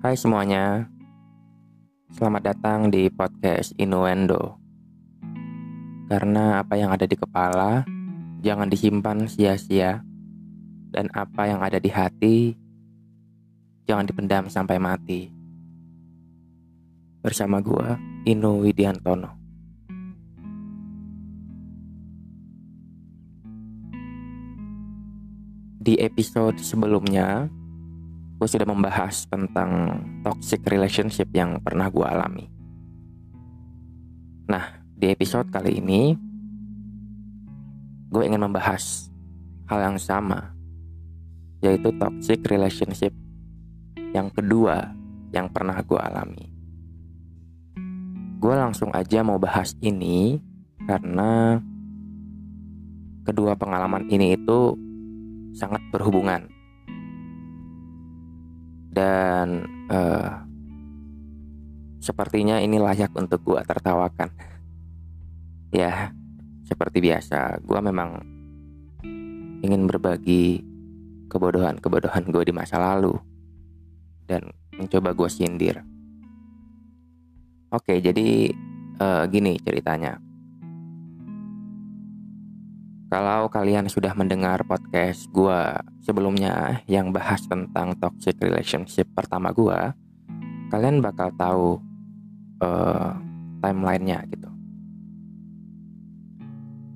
Hai semuanya, selamat datang di podcast Innuendo. Karena apa yang ada di kepala jangan disimpan sia-sia, dan apa yang ada di hati jangan dipendam sampai mati. Bersama gua, Inu Widiantono. Di episode sebelumnya, gue sudah membahas tentang toxic relationship yang pernah gue alami. Nah, di episode kali ini, gue ingin membahas hal yang sama, yaitu toxic relationship yang kedua yang pernah gue alami. Gue langsung aja mau bahas ini karena kedua pengalaman ini itu sangat berhubungan dan uh, sepertinya ini layak untuk gua tertawakan. Ya, seperti biasa, gua memang ingin berbagi kebodohan-kebodohan gue di masa lalu dan mencoba gue sindir. Oke, jadi uh, gini ceritanya. Kalau kalian sudah mendengar podcast gue sebelumnya yang bahas tentang toxic relationship pertama gue, kalian bakal tahu uh, timelinenya gitu.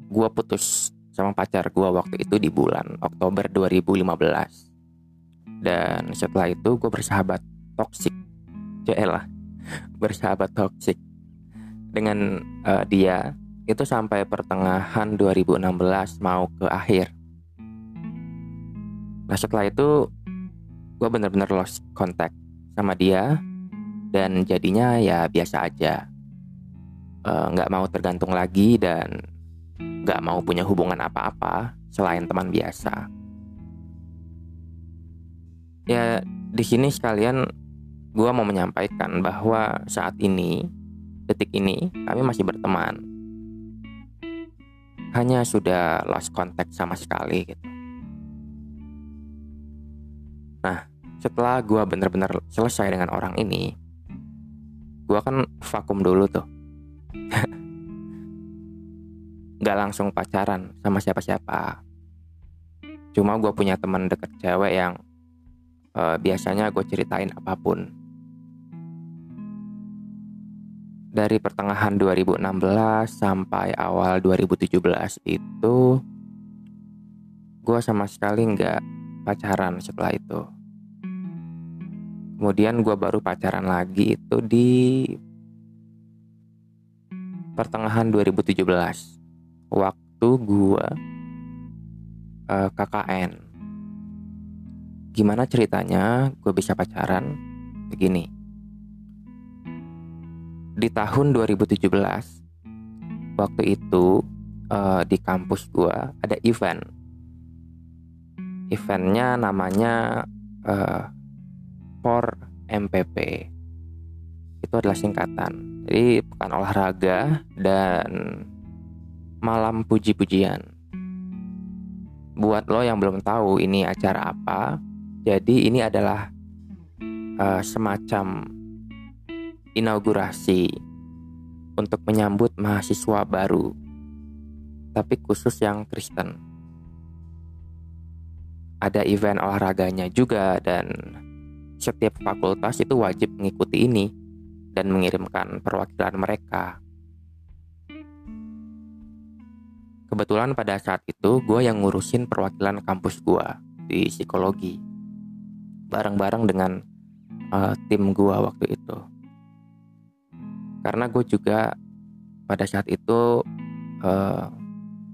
Gue putus sama pacar gue waktu itu di bulan Oktober 2015. Dan setelah itu gue bersahabat toxic. lah bersahabat toxic dengan uh, dia itu sampai pertengahan 2016 mau ke akhir. Nah setelah itu gue bener-bener lost contact sama dia dan jadinya ya biasa aja eh, nggak uh, mau tergantung lagi dan nggak mau punya hubungan apa-apa selain teman biasa. Ya di sini sekalian gue mau menyampaikan bahwa saat ini detik ini kami masih berteman hanya sudah lost contact sama sekali gitu. Nah, setelah gue bener-bener selesai dengan orang ini, gue kan vakum dulu tuh. Gak langsung pacaran sama siapa-siapa. Cuma gue punya teman deket cewek yang uh, biasanya gue ceritain apa pun dari pertengahan 2016 sampai awal 2017 itu gue sama sekali nggak pacaran setelah itu. Kemudian gue baru pacaran lagi itu di pertengahan 2017 waktu gue uh, KKN. Gimana ceritanya gue bisa pacaran? Begini di tahun 2017 waktu itu uh, di kampus gua ada event. Eventnya namanya uh, POR MPP itu adalah singkatan. Jadi pekan olahraga dan malam puji-pujian. Buat lo yang belum tahu ini acara apa jadi ini adalah uh, semacam inaugurasi untuk menyambut mahasiswa baru, tapi khusus yang Kristen. Ada event olahraganya juga dan setiap fakultas itu wajib mengikuti ini dan mengirimkan perwakilan mereka. Kebetulan pada saat itu gue yang ngurusin perwakilan kampus gue di psikologi bareng-bareng dengan uh, tim gue waktu itu karena gue juga pada saat itu uh,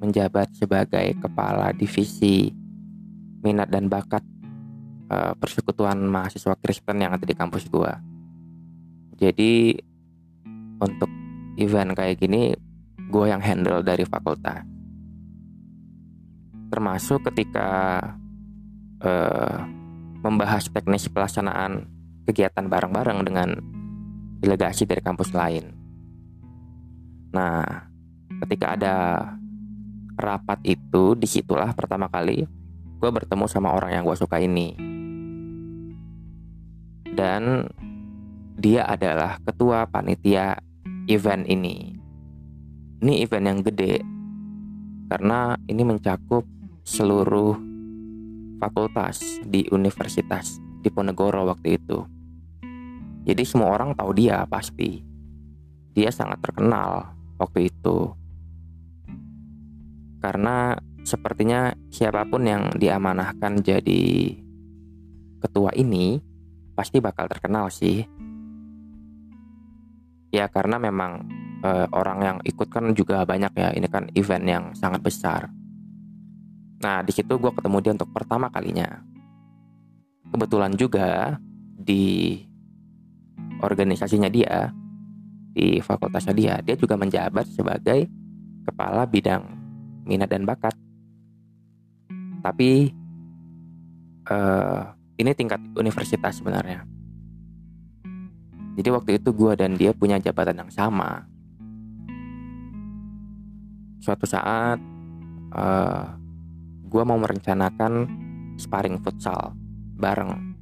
menjabat sebagai kepala divisi minat dan bakat uh, persekutuan mahasiswa Kristen yang ada di kampus gue. Jadi untuk event kayak gini gue yang handle dari fakultas. Termasuk ketika uh, membahas teknis pelaksanaan kegiatan bareng-bareng dengan delegasi dari kampus lain. Nah, ketika ada rapat itu, di situlah pertama kali gue bertemu sama orang yang gue suka ini. dan dia adalah ketua panitia event ini. Ini event yang gede karena ini mencakup seluruh fakultas di Universitas Diponegoro waktu itu. Jadi semua orang tahu dia pasti. Dia sangat terkenal waktu itu. Karena sepertinya siapa pun yang diamanahkan jadi ketua ini pasti bakal terkenal sih ya karena memang uh, orang yang ikut kan juga banyak ya ini kan event yang sangat besar nah di situ gue ketemu dia untuk pertama kalinya kebetulan juga di organisasinya dia di fakultasnya dia dia juga menjabat sebagai kepala bidang minat dan bakat. Tapi uh, ini tingkat universitas sebenarnya. Jadi waktu itu gue dan dia punya jabatan yang sama. Suatu saat uh, eh, gue mau merencanakan sparring futsal bareng.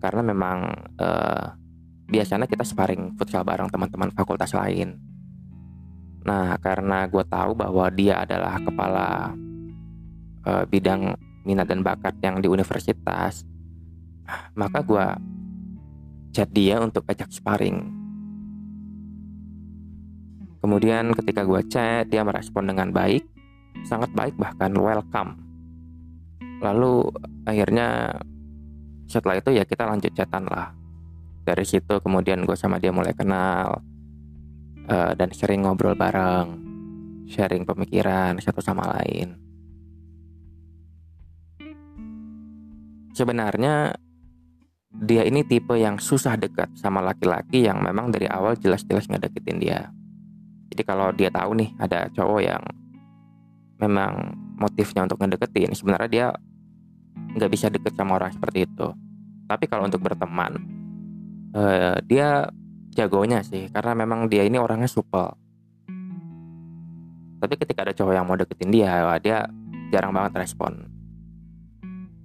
Karena memang uh, biasanya kita sparring futsal bareng teman-teman fakultas lain. Nah karena gue tahu bahwa dia adalah kepala uh, bidang minat dan bakat yang di universitas, maka gue chat dia untuk ajak sparring. Kemudian ketika gue chat, dia merespon dengan baik, sangat baik bahkan welcome. Lalu akhirnya setelah itu ya kita lanjut chatan lah. Dari situ kemudian gue sama dia mulai kenal uh, dan sering ngobrol bareng, sharing pemikiran satu sama lain. Sebenarnya dia ini tipe yang susah dekat sama laki-laki yang memang dari awal jelas-jelas ngedeketin dia. Jadi kalau dia tahu nih ada cowok yang memang motifnya untuk ngedeketin, sebenarnya dia nggak bisa deket sama orang seperti itu. Tapi kalau untuk berteman, uh, dia jagonya sih, karena memang dia ini orangnya supel. Tapi ketika ada cowok yang mau deketin dia, dia jarang banget respon.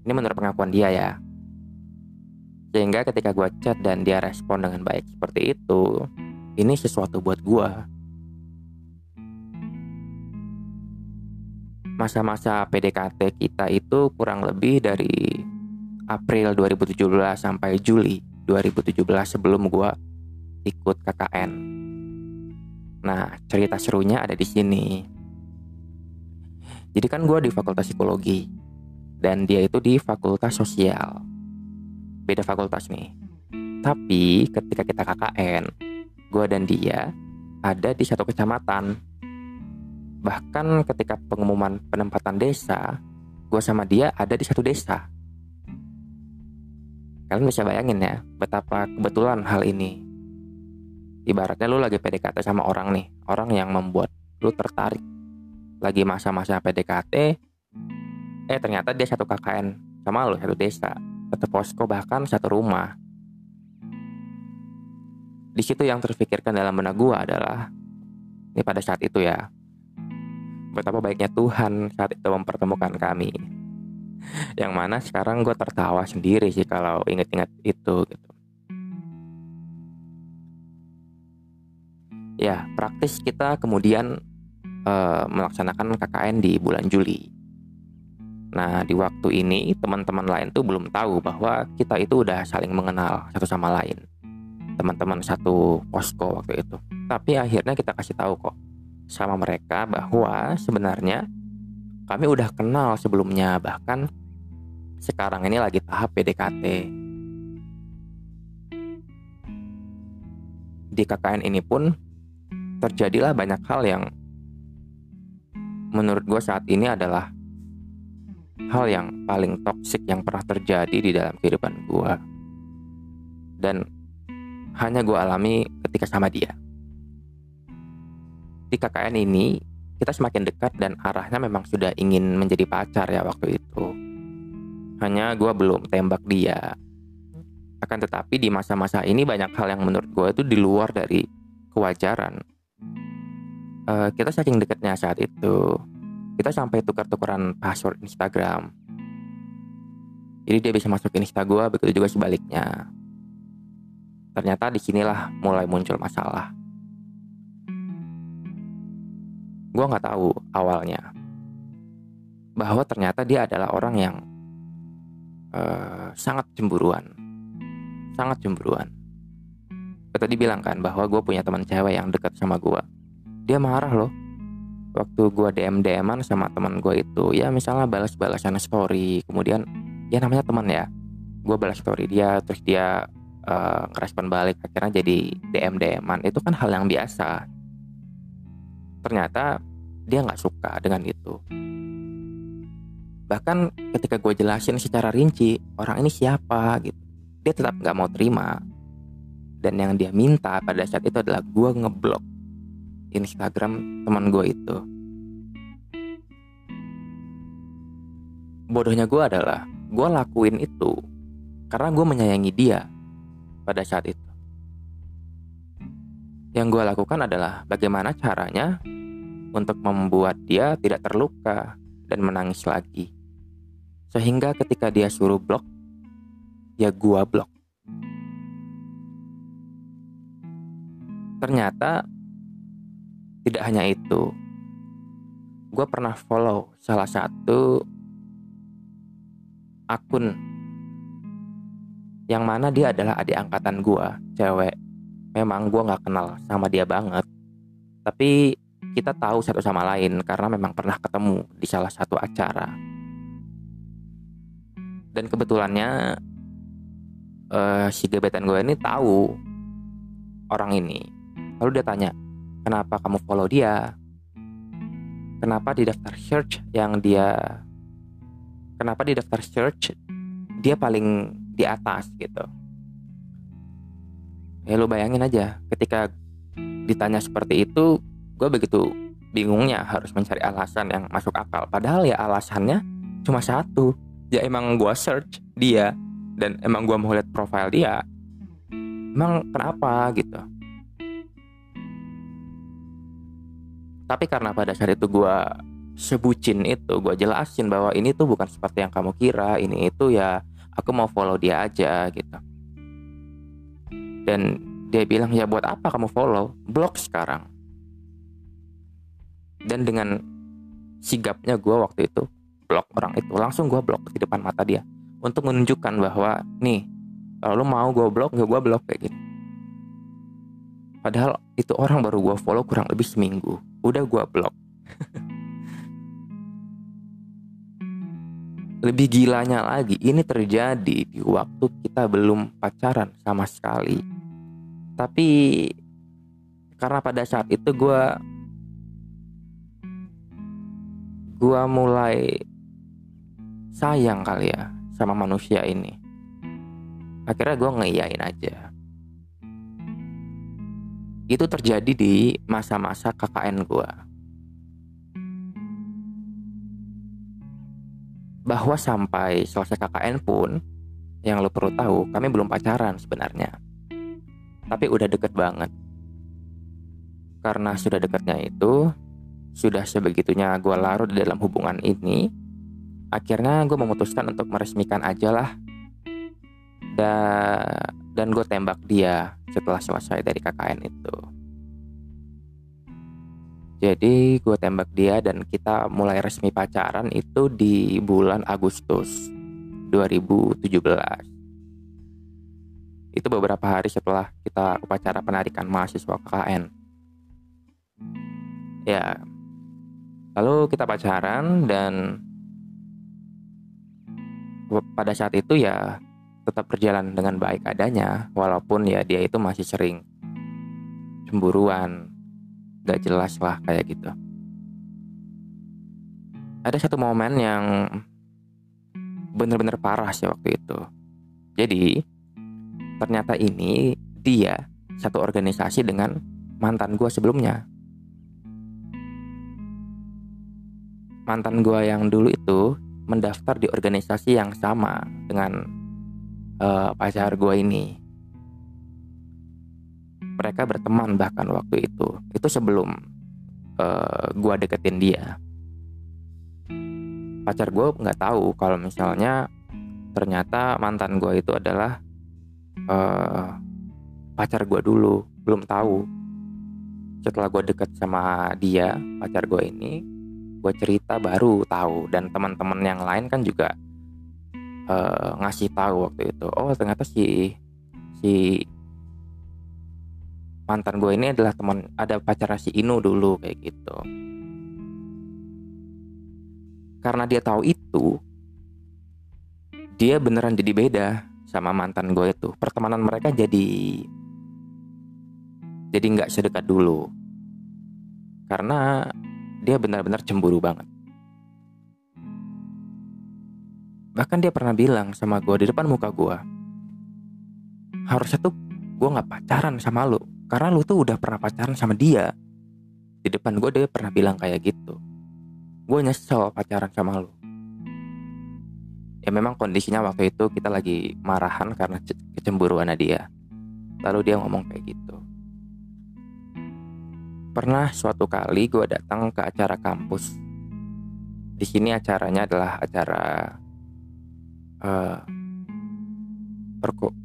Ini menurut pengakuan dia ya. Sehingga ketika gue chat dan dia respon dengan baik seperti itu, ini sesuatu buat gue. Masa-masa PDKT kita itu kurang lebih dari April 2017 sampai Juli 2017 sebelum gue ikut KKN. Nah, cerita serunya ada di sini. Jadi kan gue di Fakultas Psikologi dan dia itu di Fakultas Sosial beda fakultas nih. Tapi ketika kita KKN, gue dan dia ada di satu kecamatan. Bahkan ketika pengumuman penempatan desa, gue sama dia ada di satu desa. Kalian bisa bayangin ya, betapa kebetulan hal ini. Ibaratnya lu lagi PDKT sama orang nih, orang yang membuat lu tertarik. Lagi masa-masa PDKT, eh ternyata dia satu KKN sama lu, satu desa satu posko bahkan satu rumah. Di situ yang terfikirkan dalam benak gue adalah ini pada saat itu ya betapa baiknya Tuhan saat itu mempertemukan kami. Yang mana sekarang gue tertawa sendiri sih kalau inget-inget itu gitu. Ya, praktis kita kemudian uh, melaksanakan KKN di bulan Juli. Nah, di waktu ini teman-teman lain tuh belum tahu bahwa kita itu udah saling mengenal satu sama lain. Teman-teman satu posko waktu itu. Tapi akhirnya kita kasih tahu kok sama mereka bahwa sebenarnya kami udah kenal sebelumnya bahkan sekarang ini lagi tahap PDKT. Di KKN ini pun terjadilah banyak hal yang menurut gue saat ini adalah hal yang paling toksik yang pernah terjadi di dalam kehidupan gue dan hanya gue alami ketika sama dia di KKN ini kita semakin dekat dan arahnya memang sudah ingin menjadi pacar ya waktu itu. Hanya gue belum tembak dia. Akan tetapi di masa-masa ini banyak hal yang menurut gue itu di luar dari kewajaran. Uh, kita saking dekatnya saat itu. Kita sampai tukar-tukaran password Instagram. Jadi dia bisa masuk Insta gue begitu juga sebaliknya. Ternyata di sinilah mulai muncul masalah. Gue nggak tahu awalnya. Bahwa ternyata dia adalah orang yang uh, sangat cemburuan, sangat cemburuan. Tadi bilang kan bahwa gue punya teman cewek yang dekat sama gue. Dia marah loh. Waktu gue DM DMan sama teman gue itu ya misalnya balas-balasan story kemudian ya namanya teman ya. Gue balas story dia terus dia uh, ngerespon balik akhirnya jadi DM DMan itu kan hal yang biasa ternyata dia nggak suka dengan itu. Bahkan ketika gue jelasin secara rinci orang ini siapa gitu dia tetap nggak mau terima. Dan yang dia minta pada saat itu adalah gue ngeblok Instagram teman gue itu. Bodohnya gue adalah gue lakuin itu karena gue menyayangi dia pada saat itu yang gue lakukan adalah bagaimana caranya untuk membuat dia tidak terluka dan menangis lagi. Sehingga ketika dia suruh blok, ya gua blok. Ternyata tidak hanya itu. Gue pernah follow salah satu akun yang mana dia adalah adik angkatan gue, cewek. Memang gue nggak kenal sama dia banget, tapi kita tahu satu sama lain karena memang pernah ketemu di salah satu acara. Dan kebetulannya uh, si gebetan gue ini tahu orang ini. Lalu dia tanya kenapa kamu follow dia? Kenapa di daftar search yang dia kenapa di daftar search dia paling di atas gitu ya lu bayangin aja ketika ditanya seperti itu gue begitu bingungnya harus mencari alasan yang masuk akal. Padahal ya alasannya cuma satu ya emang gue search dia dan emang gue mau lihat profile dia emang kenapa gitu? Tapi karena pada saat itu gue sebucin itu gue jelasin bahwa ini tuh bukan seperti yang kamu kira ini itu ya aku mau follow dia aja gitu dan dia bilang ya buat apa kamu follow? Blok sekarang. Dan dengan sigapnya gue waktu itu blok orang itu langsung gue blok di depan mata dia. Untuk menunjukkan bahwa nih kalau lo mau gue blok gue gue blok kayak gini padahal itu orang baru gue follow kurang lebih seminggu. Udah gue blok lebih gilanya lagi ini terjadi di waktu kita belum pacaran sama sekali tapi karena pada saat itu gue gue mulai sayang kali ya sama manusia ini. Akhirnya gue ngeiyain aja. Itu terjadi di masa-masa KKN gue bahwa sampai selesai KKN pun yang lo perlu tahu kami belum pacaran sebenarnya tapi udah deket banget. Karena sudah deketnya itu sudah sebegitunya gue larut di dalam hubungan ini akhirnya gue memutuskan untuk meresmikan aja lah. Dan dan gue tembak dia setelah selesai dari KKN itu. Jadi gue tembak dia dan kita mulai resmi pacaran itu di bulan Agustus 2017 itu beberapa hari setelah kita upacara penarikan mahasiswa KKN ya. Lalu kita pacaran dan pada saat itu ya tetap berjalan dengan baik adanya walaupun ya dia itu masih sering cemburuan. Gak jelas lah kayak gitu. Ada satu momen yang bener-bener parah sih waktu itu. Jadi ternyata ini dia satu organisasi dengan mantan gue sebelumnya mantan gue yang dulu itu mendaftar di organisasi yang sama dengan uh, pacar gue ini. Mereka berteman bahkan waktu itu. Itu sebelum uh, eh, gue deketin dia. Pacar gue nggak tahu kalau misalnya ternyata mantan gue itu adalah uh, pacar gue dulu belum tahu. Setelah gue deket sama dia pacar gue ini gue cerita baru tahu. Dan teman-teman yang lain kan juga uh, ngasih tahu waktu itu oh ternyata si si mantan gue ini adalah teman ada pacar si Inu dulu kayak gitu. Karena dia tahu itu dia beneran jadi beda sama mantan gue itu. Pertemanan mereka jadi jadi nggak sedekat dulu. Karena dia benar-benar cemburu banget. Bahkan dia pernah bilang sama gue di depan muka gue harusnya tuh gue nggak pacaran sama lo karena lo tuh udah pernah pacaran sama dia. Di depan gue dia pernah bilang kayak gitu. Gue nyesel pacaran sama lo ya memang kondisinya waktu itu kita lagi marahan karena kecemburuan dia lalu dia ngomong kayak gitu. Pernah suatu kali gue datang ke acara kampus. Di sini acaranya adalah acara uh,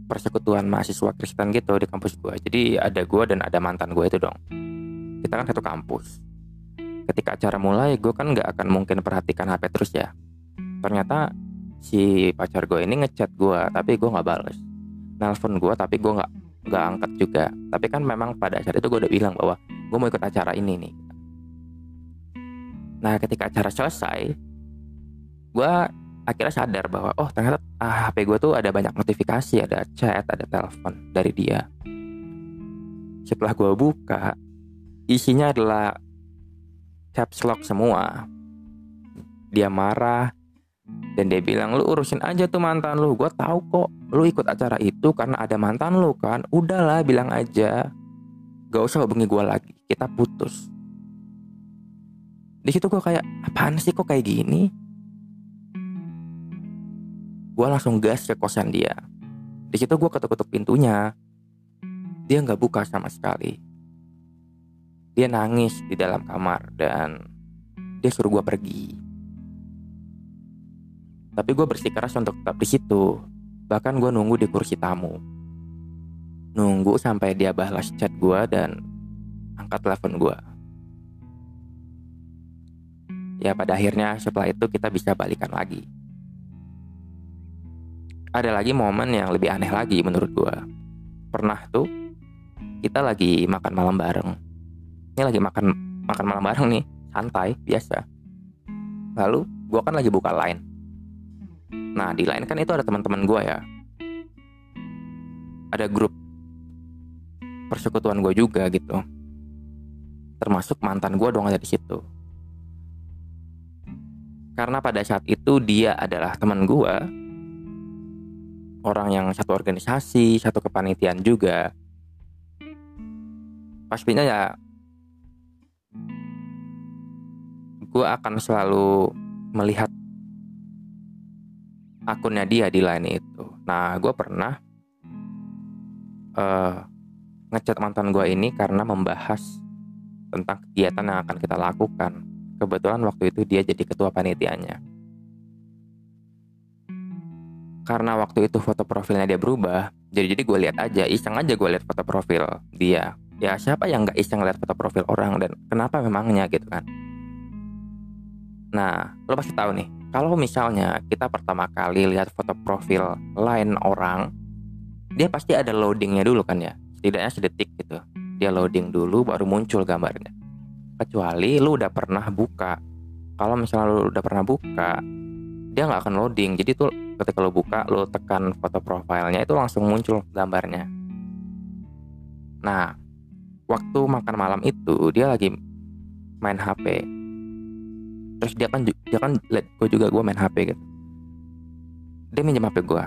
persekutuan mahasiswa Kristen gitu di kampus gue jadi ada gue dan ada mantan gue itu dong. Kita kan satu kampus. Ketika acara mulai gue kan nggak akan mungkin perhatikan HP terus ya. Ternyata si pacar gue ini ngechat gue tapi gue nggak balas nelpon gue tapi gue nggak nggak angkat juga. Tapi kan memang pada saat itu gue udah bilang bahwa gue mau ikut acara ini nih. Nah ketika acara selesai gue akhirnya sadar bahwa oh ternyata ah, HP gue tuh ada banyak notifikasi ada chat ada telepon dari dia. Setelah gue buka isinya adalah caps lock semua. Dia marah dan dia bilang lu urusin aja tuh mantan lu gue tahu kok. Lu ikut acara itu karena ada mantan lu kan. Udahlah bilang aja. Gak usah hubungi gue lagi. Kita putus. Di situ gue kayak apaan sih kok kayak gini? Gue langsung gas ke kosan dia. Di situ gue ketuk-ketuk pintunya. Dia nggak buka sama sekali. Dia nangis di dalam kamar dan dia suruh gue pergi tapi gue bersikeras untuk tetap di situ. Bahkan gue nunggu di kursi tamu. Nunggu sampai dia balas chat gue dan angkat telepon gue. Ya pada akhirnya setelah itu kita bisa balikan lagi. Ada lagi momen yang lebih aneh lagi menurut gue. Pernah tuh kita lagi makan malam bareng. Ini lagi makan makan malam bareng nih, santai biasa. Lalu gue kan lagi buka line Nah di lain kan itu ada teman-teman gue ya. Ada grup persekutuan gue juga gitu. Termasuk mantan gue dong ada di situ. Karena pada saat itu dia adalah teman gue, orang yang satu organisasi, satu kepanitiaan juga. Pastinya ya, gue akan selalu melihat akunnya dia di line itu. Nah, gue pernah uh, ngechat mantan gue ini karena membahas tentang kegiatan yang akan kita lakukan. Kebetulan waktu itu dia jadi ketua panitianya. Karena waktu itu foto profilnya dia berubah, jadi jadi gue lihat aja, iseng aja gue lihat foto profil dia. Ya siapa yang nggak iseng lihat foto profil orang dan kenapa memangnya gitu kan? Nah, lo pasti tahu nih, kalau misalnya kita pertama kali lihat foto profil lain orang, dia pasti ada loadingnya dulu kan ya, setidaknya sedetik gitu. Dia loading dulu baru muncul gambarnya. Kecuali lu udah pernah buka. Kalau misalnya lu udah pernah buka, dia nggak akan loading. Jadi tuh ketika lu buka, lu tekan foto profilnya itu langsung muncul gambarnya. Nah, waktu makan malam itu dia lagi main HP terus dia kan dia kan liat gue juga gue main HP gitu. Dia minjem HP gue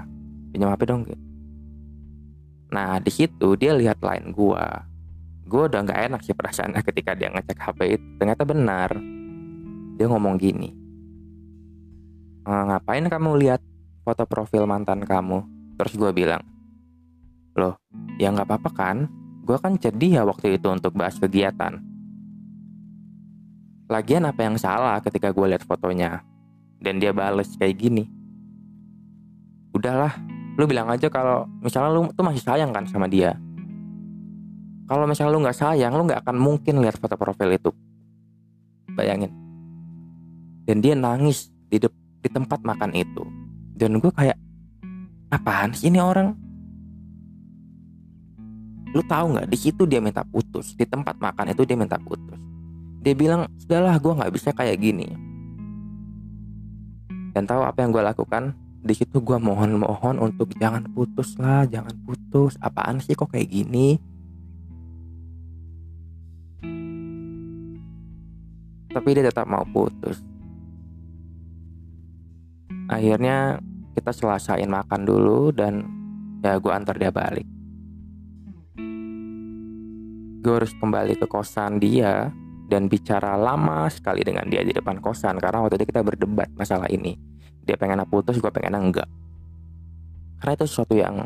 pinjam HP dong gitu. Nah di situ dia lihat line gue gue udah nggak enak sih perasaannya ketika dia ngecek HP itu. Ternyata benar. Dia ngomong gini. E, ngapain kamu lihat foto profil mantan kamu? Terus gue bilang loh ya nggak apa-apa kan? Gue kan chat dia waktu itu untuk bahas kegiatan Lagian apa yang salah ketika gue lihat fotonya? Dan dia bales kayak gini? Udahlah, lu bilang aja kalau misalnya lu tuh masih sayang kan sama dia. kalau misalnya lu nggak sayang lu nggak akan mungkin lihat foto profil itu. Bayangin. Dan dia nangis di de di tempat makan itu. Dan gue kayak apaan sih ini orang? Lu tahu nggak? Di situ dia minta putus. Di tempat makan itu dia minta putus dia bilang sudahlah gue nggak bisa kayak gini. Dan tahu apa yang gue lakukan? Di situ gue mohon-mohon untuk jangan putus lah jangan putus. Apaan sih kok kayak gini? Tapi dia tetap mau putus. Akhirnya kita selesain makan dulu dan ya gue antar dia balik. Gue harus kembali ke kosan dia dan bicara lama sekali dengan dia di depan kosan karena waktu itu kita berdebat masalah ini. Dia pengen putus gue pengen enggak. Karena itu sesuatu yang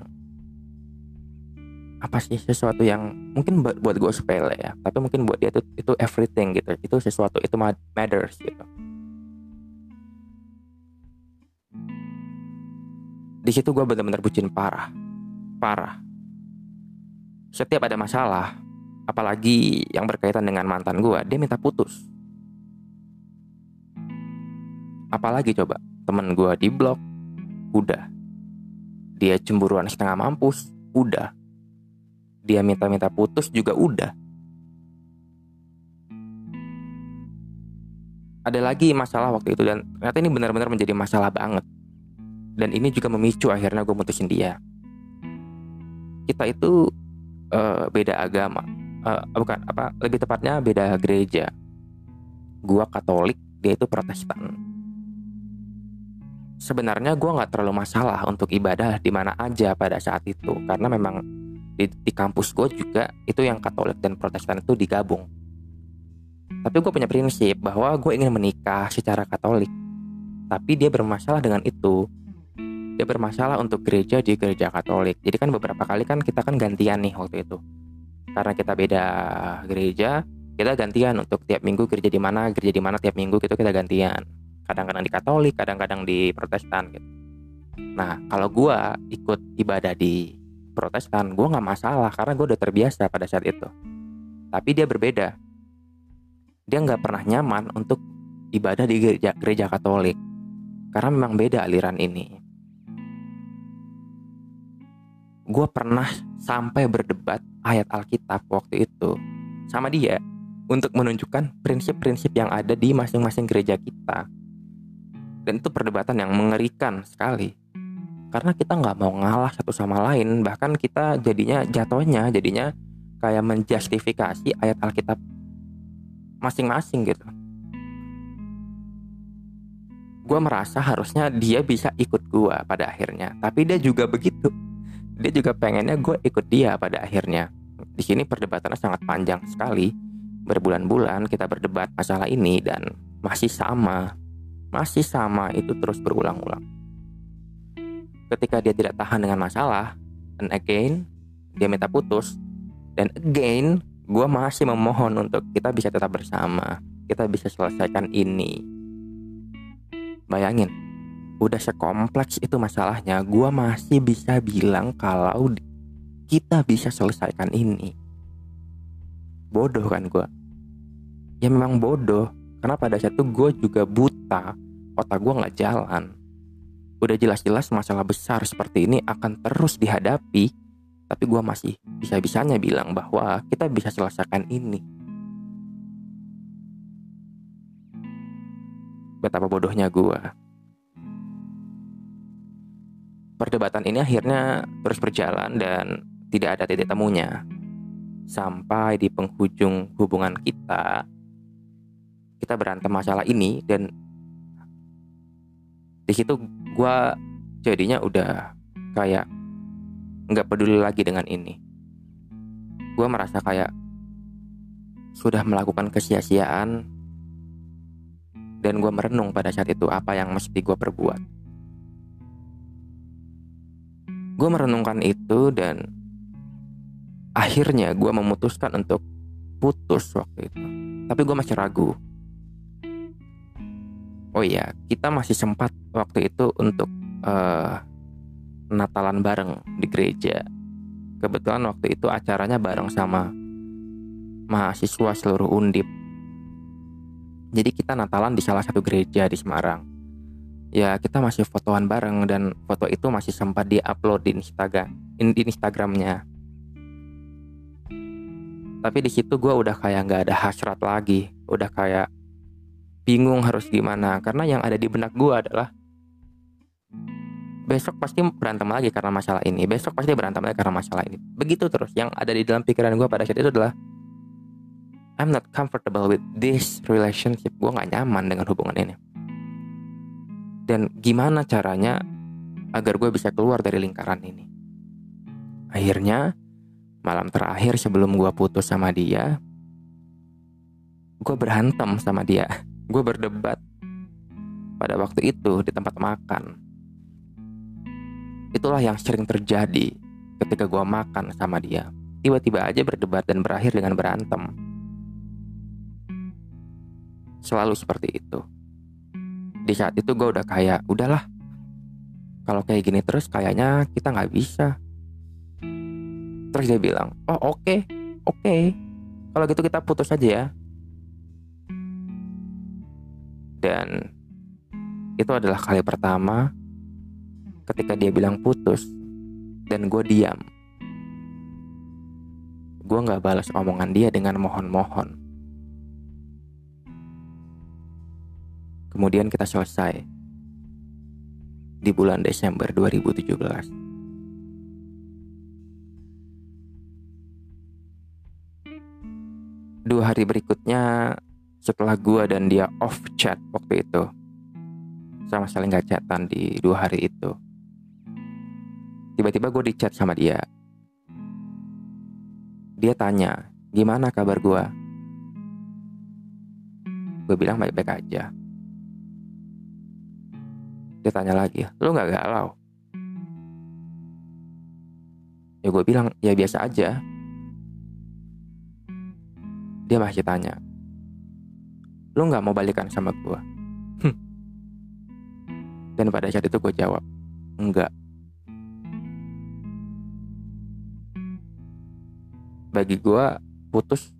apa sih sesuatu yang mungkin buat, buat gue sepele ya tapi mungkin buat dia itu itu everything gitu. Itu sesuatu itu matters gitu. Di situ gue benar-benar bucin parah. Parah. Setiap ada masalah apalagi yang berkaitan dengan mantan gue dia minta putus apalagi coba temen gue di blok udah dia cemburuan setengah mampus udah dia minta-minta putus juga udah. Ada lagi masalah waktu itu dan ternyata ini benar-benar menjadi masalah banget. Dan ini juga memicu akhirnya gue mutusin dia. Kita itu uh, beda agama, uh, bukan apa lebih tepatnya beda gereja. Gua Katolik, dia itu Protestan. Sebenarnya gue nggak terlalu masalah untuk ibadah di mana aja pada saat itu karena memang di, di kampus gue juga itu yang Katolik dan Protestan itu digabung. Tapi gue punya prinsip bahwa gue ingin menikah secara Katolik. Tapi dia bermasalah dengan itu. Dia bermasalah untuk gereja di gereja Katolik. Jadi kan beberapa kali kan kita kan gantian nih waktu itu. Karena kita beda gereja, kita gantian untuk tiap minggu gereja di mana, gereja di mana tiap minggu gitu kita gantian. Kadang-kadang di Katolik, kadang-kadang di Protestan gitu. Nah, kalau gue ikut ibadah di Protestan gue nggak masalah karena gue udah terbiasa pada saat itu tapi dia berbeda dia nggak pernah nyaman untuk ibadah di gereja, gereja Katolik karena memang beda aliran ini gue pernah sampai berdebat ayat Alkitab waktu itu sama dia untuk menunjukkan prinsip-prinsip yang ada di masing-masing gereja kita. Dan itu perdebatan yang mengerikan sekali. Karena kita nggak mau ngalah satu sama lain bahkan kita jadinya jatuhnya jadinya kayak menjustifikasi ayat Alkitab masing-masing gitu. Gue merasa harusnya dia bisa ikut gue pada akhirnya tapi dia juga begitu dia juga pengennya gue ikut dia pada akhirnya. Di sini perdebatannya sangat panjang sekali. Berbulan-bulan kita berdebat masalah ini dan masih sama. Masih sama itu terus berulang-ulang. Ketika dia tidak tahan dengan masalah and again dia minta putus dan again gue masih memohon untuk kita bisa tetap bersama. Kita bisa selesaikan ini. Bayangin udah sekompleks itu masalahnya. Gue masih bisa bilang kalau kita bisa selesaikan ini. Bodoh kan gue ya memang bodoh. Karena pada saat itu gue juga buta? Otak gue nggak jalan. Udah jelas-jelas masalah besar seperti ini akan terus dihadapi, tapi gue masih bisa-bisanya bilang bahwa kita bisa selesaikan ini. Betapa bodohnya gue. Perdebatan ini akhirnya terus berjalan dan tidak ada titik temunya. Sampai di penghujung hubungan kita, kita berantem masalah ini dan di situ gue jadinya udah kayak nggak peduli lagi dengan ini gue merasa kayak sudah melakukan kesia-siaan dan gue merenung pada saat itu apa yang mesti gue perbuat gue merenungkan itu dan akhirnya gue memutuskan untuk putus waktu itu tapi gue masih ragu oh iya kita masih sempat waktu itu untuk uh, Natalan bareng di gereja kebetulan waktu itu acaranya bareng sama mahasiswa seluruh undip. Jadi kita Natalan di salah satu gereja di Semarang. Ya kita masih fotoan bareng dan foto itu masih sempat di-upload di Instagram, di Instagramnya. Tapi di situ gue udah kayak nggak ada hasrat lagi, udah kayak bingung harus gimana. Karena yang ada di benak gue adalah besok pasti berantem lagi karena masalah ini besok pasti berantem lagi karena masalah ini. Begitu terus yang ada di dalam pikiran gue pada saat itu adalah I'm not comfortable with this relationship. Gue nggak nyaman dengan hubungan ini dan gimana caranya agar gue bisa keluar dari lingkaran ini akhirnya malam terakhir sebelum gue putus sama dia gue berantem sama dia gue berdebat pada waktu itu di tempat makan Itulah yang sering terjadi ketika gue makan sama dia. Tiba-tiba aja berdebat dan berakhir dengan berantem. Selalu seperti itu. Di saat itu gue udah kayak, udahlah. Kalau kayak gini terus kayaknya kita nggak bisa. Terus dia bilang, oh oke, okay, oke. Okay. Kalau gitu kita putus aja ya. Dan itu adalah kali pertama ketika dia bilang putus dan gue diam. Gue gak balas omongan dia dengan mohon-mohon. Kemudian kita selesai di bulan Desember 2017. Dua hari berikutnya setelah gue dan dia off chat waktu itu sama sekali nggak chatan di dua hari itu Tiba-tiba gue dicat sama dia. Dia tanya, gimana kabar gue? Gue bilang baik-baik aja. Dia tanya lagi, lu gak galau? Ya gue bilang, ya biasa aja. Dia masih tanya, lu gak mau balikan sama gue? Dan pada saat itu gue jawab, enggak. bagi gue putus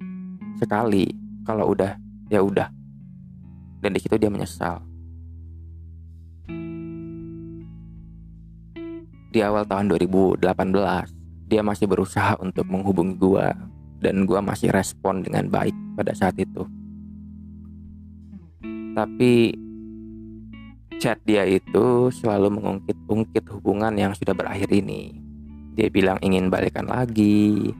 sekali kalau udah ya udah dan di situ dia menyesal di awal tahun 2018 dia masih berusaha untuk menghubungi gue dan gue masih respon dengan baik pada saat itu. Tapi chat dia itu selalu mengungkit-ungkit hubungan yang sudah berakhir ini. Dia bilang ingin balikan lagi.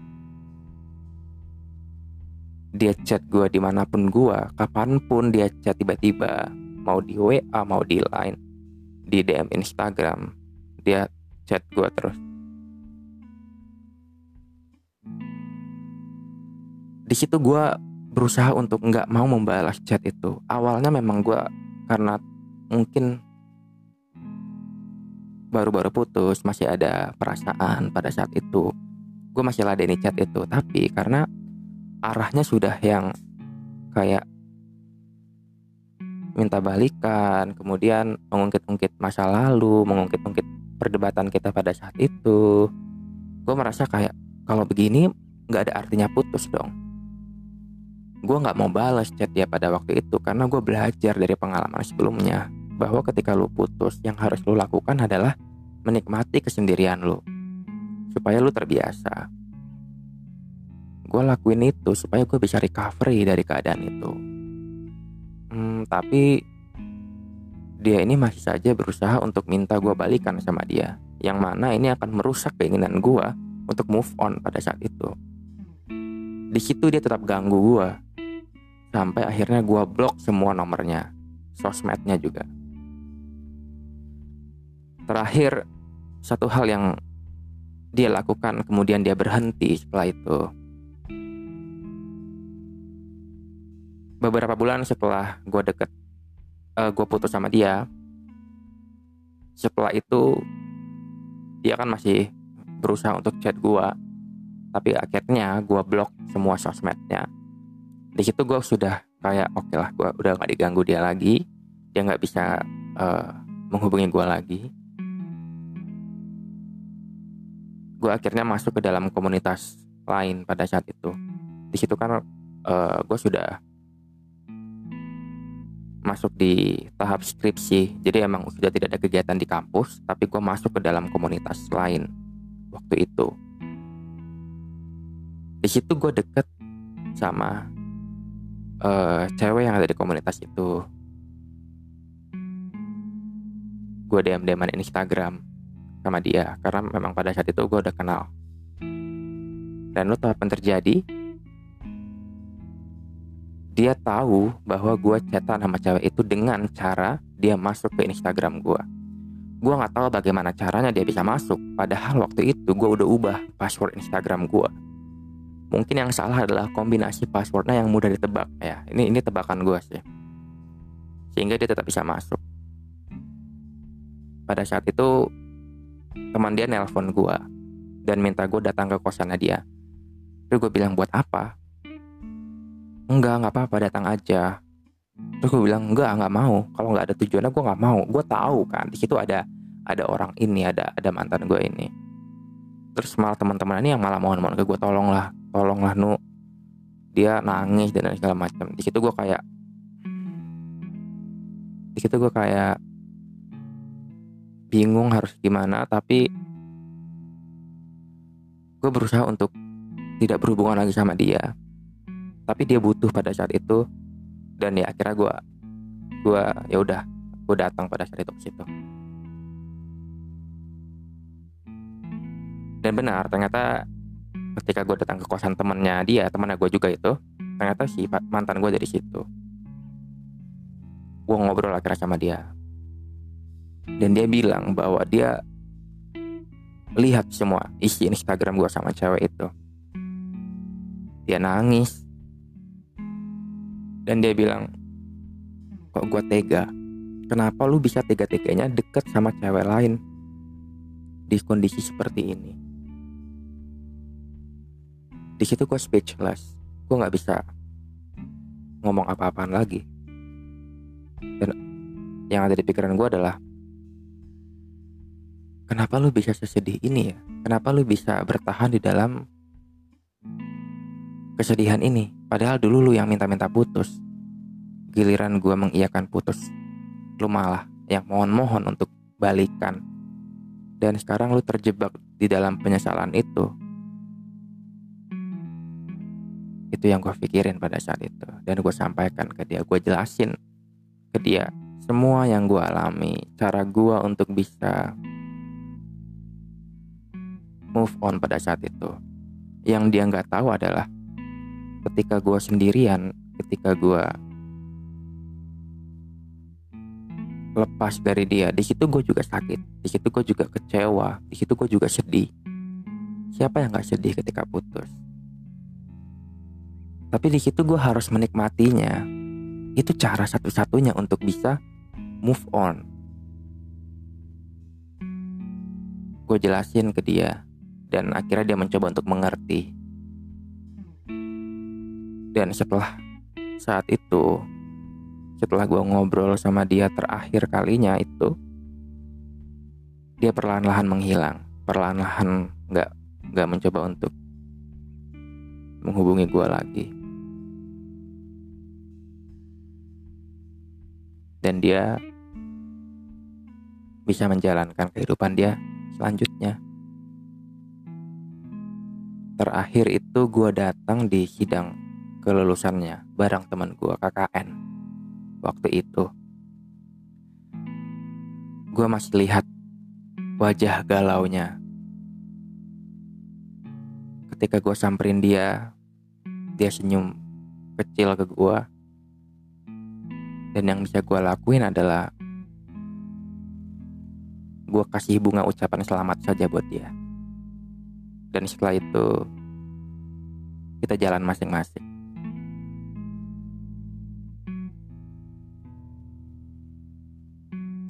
Dia chat gue di mana pun gue kapan pun dia chat tiba-tiba mau di WA mau di Line di DM Instagram dia chat gue terus. Di situ gue berusaha untuk nggak mau membalas chat itu. Awalnya memang gue karena mungkin baru-baru putus masih ada perasaan pada saat itu. Gue masih ladeni chat itu tapi karena arahnya sudah yang kayak minta balikan, kemudian mengungkit-ungkit masa lalu, mengungkit-ungkit perdebatan kita pada saat itu. Gue merasa kayak kalau begini nggak ada artinya putus dong. Gue nggak mau balas chat dia pada waktu itu karena gue belajar dari pengalaman sebelumnya bahwa ketika lu putus yang harus lu lakukan adalah menikmati kesendirian lu supaya lu terbiasa gue lakuin itu supaya gue bisa recovery dari keadaan itu hmm, tapi dia ini masih saja berusaha untuk minta gue balikan sama dia yang mana ini akan merusak keinginan gue untuk move on pada saat itu. Di situ dia tetap ganggu gue sampai akhirnya gue blok semua nomornya sosmednya juga. Terakhir satu hal yang dia lakukan kemudian dia berhenti setelah itu. Beberapa bulan setelah gue deket uh, eh, gue putus sama dia setelah itu dia kan masih berusaha untuk chat gue tapi akhirnya gue blok semua sosmednya. Di situ gue sudah kayak oke okay lah gue udah gak diganggu dia lagi dia nggak bisa uh, menghubungi gue lagi. Gue akhirnya masuk ke dalam komunitas lain pada saat itu. Di situ kan uh, gue sudah masuk di tahap skripsi. Jadi emang sudah tidak ada kegiatan di kampus tapi gue masuk ke dalam komunitas lain waktu itu. Di situ gue deket sama uh, cewek yang ada di komunitas itu. Gue DM DMan Instagram sama dia karena memang pada saat itu gue udah kenal. Dan lo tau apa yang terjadi dia tahu bahwa gue chatan sama cewek itu dengan cara dia masuk ke Instagram gue. Gue nggak tahu bagaimana caranya dia bisa masuk. Padahal waktu itu gue udah ubah password Instagram gue. Mungkin yang salah adalah kombinasi passwordnya yang mudah ditebak ya. Ini ini tebakan gue sih. Sehingga dia tetap bisa masuk. Pada saat itu teman dia nelpon gue dan minta gue datang ke kosannya dia. Terus gue bilang buat apa? Enggak nggak apa-apa datang aja. Terus gue bilang enggak nggak mau. Kalau nggak ada tujuannya gue nggak mau. Gue tahu kan di situ ada ada orang ini ada ada mantan gue ini. Terus malah teman-teman ini yang malah mohon-mohon ke gue tolonglah tolonglah nu. Dia nangis dan segala macam. Di situ gue kayak di situ gue kayak bingung harus gimana tapi gue berusaha untuk tidak berhubungan lagi sama dia tapi dia butuh pada saat itu. Dan ya akhirnya gue gue ya udah gue datang pada saat itu ke situ. Dan benar ternyata ketika gue datang ke kosan temennya dia temennya gue juga itu ternyata si mantan gue dari situ. Gue ngobrol akhirnya sama dia. Dan dia bilang bahwa dia lihat semua isi Instagram gue sama cewek itu. Dia nangis dan dia bilang, kok gue tega? Kenapa lu bisa tega-teganya deket sama cewek lain di kondisi seperti ini? Di situ gue speechless. Gue nggak bisa ngomong apa-apaan lagi. Dan yang ada di pikiran gue adalah, kenapa lu bisa sesedih ini ya? Kenapa lu bisa bertahan di dalam kesedihan ini? Padahal dulu lu yang minta-minta putus. Giliran gue mengiyakan putus. Lu malah yang mohon-mohon untuk balikan. Dan sekarang lu terjebak di dalam penyesalan itu. Itu yang gue pikirin pada saat itu. Dan gue sampaikan ke dia. Gue jelasin ke dia. Semua yang gue alami. Cara gue untuk bisa move on pada saat itu. Yang dia nggak tahu adalah ketika gue sendirian ketika gue lepas dari dia di situ gue juga sakit di situ gue juga kecewa di situ gue juga sedih. Siapa yang gak sedih ketika putus? Tapi di situ gue harus menikmatinya. Itu cara satu-satunya untuk bisa move on. Gue jelasin ke dia dan akhirnya dia mencoba untuk mengerti dan setelah saat itu, setelah gue ngobrol sama dia terakhir kalinya itu, dia perlahan-lahan menghilang, perlahan-lahan nggak nggak mencoba untuk menghubungi gue lagi. Dan dia bisa menjalankan kehidupan dia selanjutnya. Terakhir itu gue datang di sidang kelulusannya bareng teman gue KKN waktu itu. Gue masih lihat wajah galaunya. Ketika gue samperin dia, dia senyum kecil ke gue. Dan yang bisa gue lakuin adalah gue kasih bunga ucapan selamat saja buat dia. Dan setelah itu kita jalan masing-masing.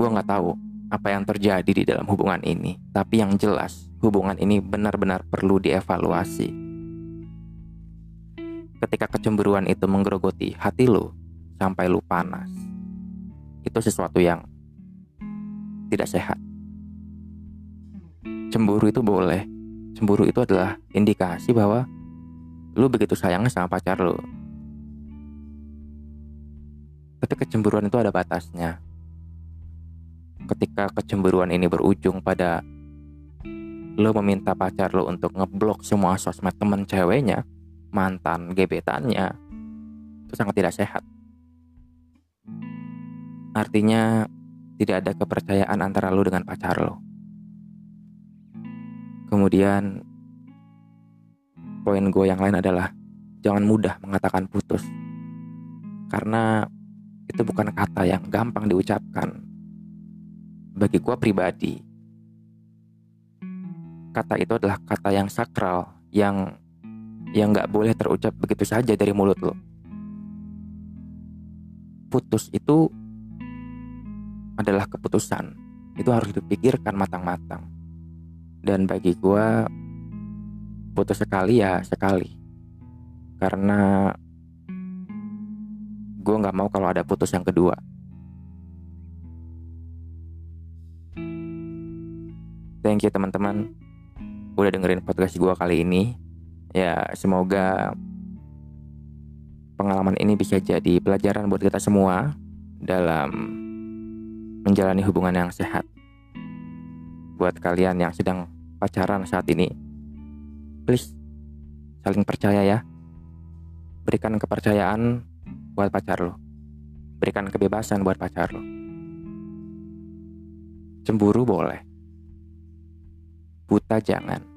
Gue nggak tahu apa yang terjadi di dalam hubungan ini. Tapi yang jelas, hubungan ini benar-benar perlu dievaluasi. Ketika kecemburuan itu menggerogoti hati lu sampai lu panas, itu sesuatu yang tidak sehat. Cemburu itu boleh. Cemburu itu adalah indikasi bahwa lu begitu sayangnya sama pacar lu. Tapi kecemburuan itu ada batasnya. Ketika kecemburuan ini berujung pada lo meminta pacar lo untuk ngeblok semua sosmed temen ceweknya, mantan gebetannya, itu sangat tidak sehat. Artinya tidak ada kepercayaan antara lo dengan pacar lo. Kemudian poin gue yang lain adalah jangan mudah mengatakan putus. Karena itu bukan kata yang gampang diucapkan. Bagi gue pribadi, kata itu adalah kata yang sakral, yang yang nggak boleh terucap begitu saja dari mulut lo. Putus itu adalah keputusan. Itu harus dipikirkan matang-matang. Dan bagi gue, putus sekali ya sekali. Karena gue nggak mau kalau ada putus yang kedua. Thank you teman-teman udah dengerin podcast gue kali ini. Ya semoga pengalaman ini bisa jadi pelajaran buat kita semua dalam menjalani hubungan yang sehat. Buat kalian yang sedang pacaran saat ini, please saling percaya ya. Berikan kepercayaan buat pacar lo. Berikan kebebasan buat pacar lo. Cemburu boleh. Buta jangan.